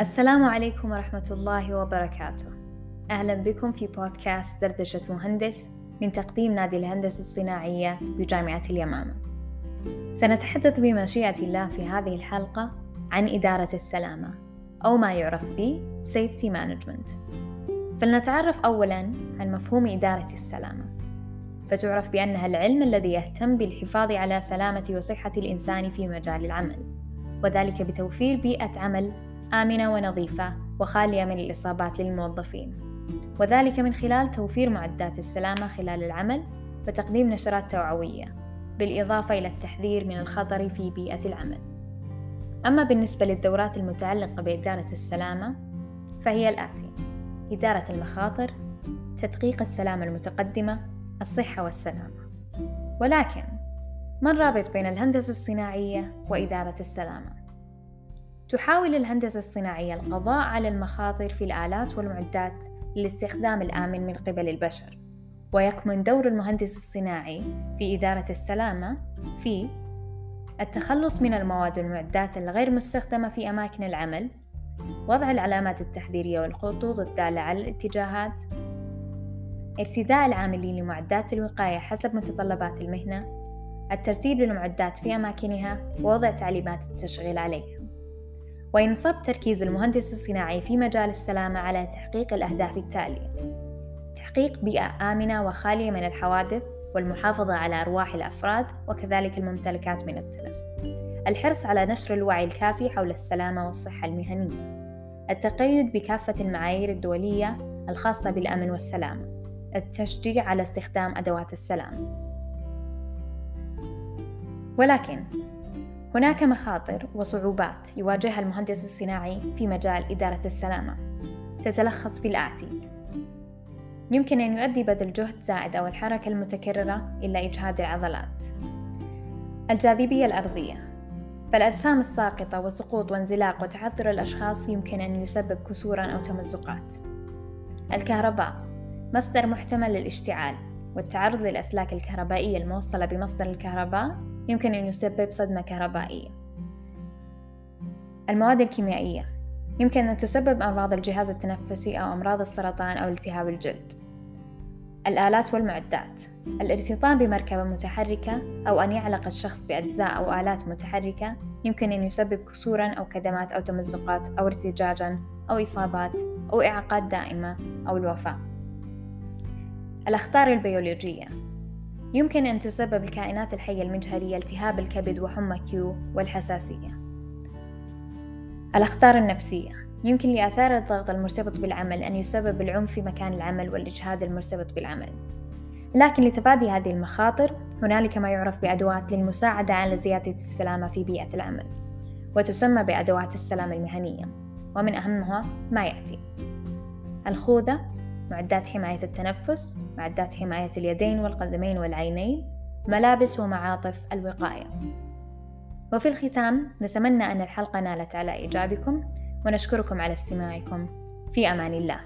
السلام عليكم ورحمة الله وبركاته. أهلا بكم في بودكاست دردشة مهندس من تقديم نادي الهندسة الصناعية بجامعة اليمامة. سنتحدث بمشيئة الله في هذه الحلقة عن إدارة السلامة أو ما يعرف ب Safety Management. فلنتعرف أولا عن مفهوم إدارة السلامة. فتعرف بأنها العلم الذي يهتم بالحفاظ على سلامة وصحة الإنسان في مجال العمل وذلك بتوفير بيئة عمل آمنة ونظيفة وخالية من الإصابات للموظفين. وذلك من خلال توفير معدات السلامة خلال العمل وتقديم نشرات توعوية بالإضافة إلى التحذير من الخطر في بيئة العمل. أما بالنسبة للدورات المتعلقة بإدارة السلامة فهي الآتي إدارة المخاطر تدقيق السلامة المتقدمة الصحة والسلامة. ولكن ما الرابط بين الهندسة الصناعية وإدارة السلامة؟ تحاول الهندسة الصناعية القضاء على المخاطر في الآلات والمعدات للاستخدام الآمن من قبل البشر ويكمن دور المهندس الصناعي في إدارة السلامة في التخلص من المواد والمعدات الغير مستخدمة في أماكن العمل وضع العلامات التحذيرية والخطوط الدالة على الاتجاهات ارتداء العاملين لمعدات الوقاية حسب متطلبات المهنة الترتيب للمعدات في أماكنها ووضع تعليمات التشغيل عليها. وينصب تركيز المهندس الصناعي في مجال السلامة على تحقيق الأهداف التالية: تحقيق بيئة آمنة وخالية من الحوادث والمحافظة على أرواح الأفراد وكذلك الممتلكات من التلف. الحرص على نشر الوعي الكافي حول السلامة والصحة المهنية. التقيد بكافة المعايير الدولية الخاصة بالأمن والسلامة. التشجيع على استخدام أدوات السلامة. ولكن هناك مخاطر وصعوبات يواجهها المهندس الصناعي في مجال إدارة السلامة. تتلخص في الآتي. يمكن أن يؤدي بذل جهد زائد أو الحركة المتكررة إلى إجهاد العضلات. الجاذبية الأرضية. فالأجسام الساقطة وسقوط وانزلاق وتعثر الأشخاص يمكن أن يسبب كسورا أو تمزقات. الكهرباء. مصدر محتمل للاشتعال. والتعرض للأسلاك الكهربائية الموصلة بمصدر الكهرباء. يمكن أن يسبب صدمة كهربائية. المواد الكيميائية. يمكن أن تسبب أمراض الجهاز التنفسي أو أمراض السرطان أو التهاب الجلد. الآلات والمعدات. الارتطام بمركبة متحركة أو أن يعلق الشخص بأجزاء أو آلات متحركة يمكن أن يسبب كسورا أو كدمات أو تمزقات أو ارتجاجا أو إصابات أو إعاقات دائمة أو الوفاة. الأخطار البيولوجية. يمكن أن تسبب الكائنات الحية المجهرية التهاب الكبد وحمى كيو والحساسية. الأخطار النفسية. يمكن لآثار الضغط المرتبط بالعمل أن يسبب العنف في مكان العمل والإجهاد المرتبط بالعمل. لكن لتفادي هذه المخاطر هنالك ما يعرف بأدوات للمساعدة على زيادة السلامة في بيئة العمل وتسمى بأدوات السلامة المهنية ومن أهمها ما يأتي. الخوذة. معدات حماية التنفس معدات حماية اليدين والقدمين والعينين ملابس ومعاطف الوقاية. وفي الختام نتمنى أن الحلقة نالت على إعجابكم ونشكركم على استماعكم. في أمان الله.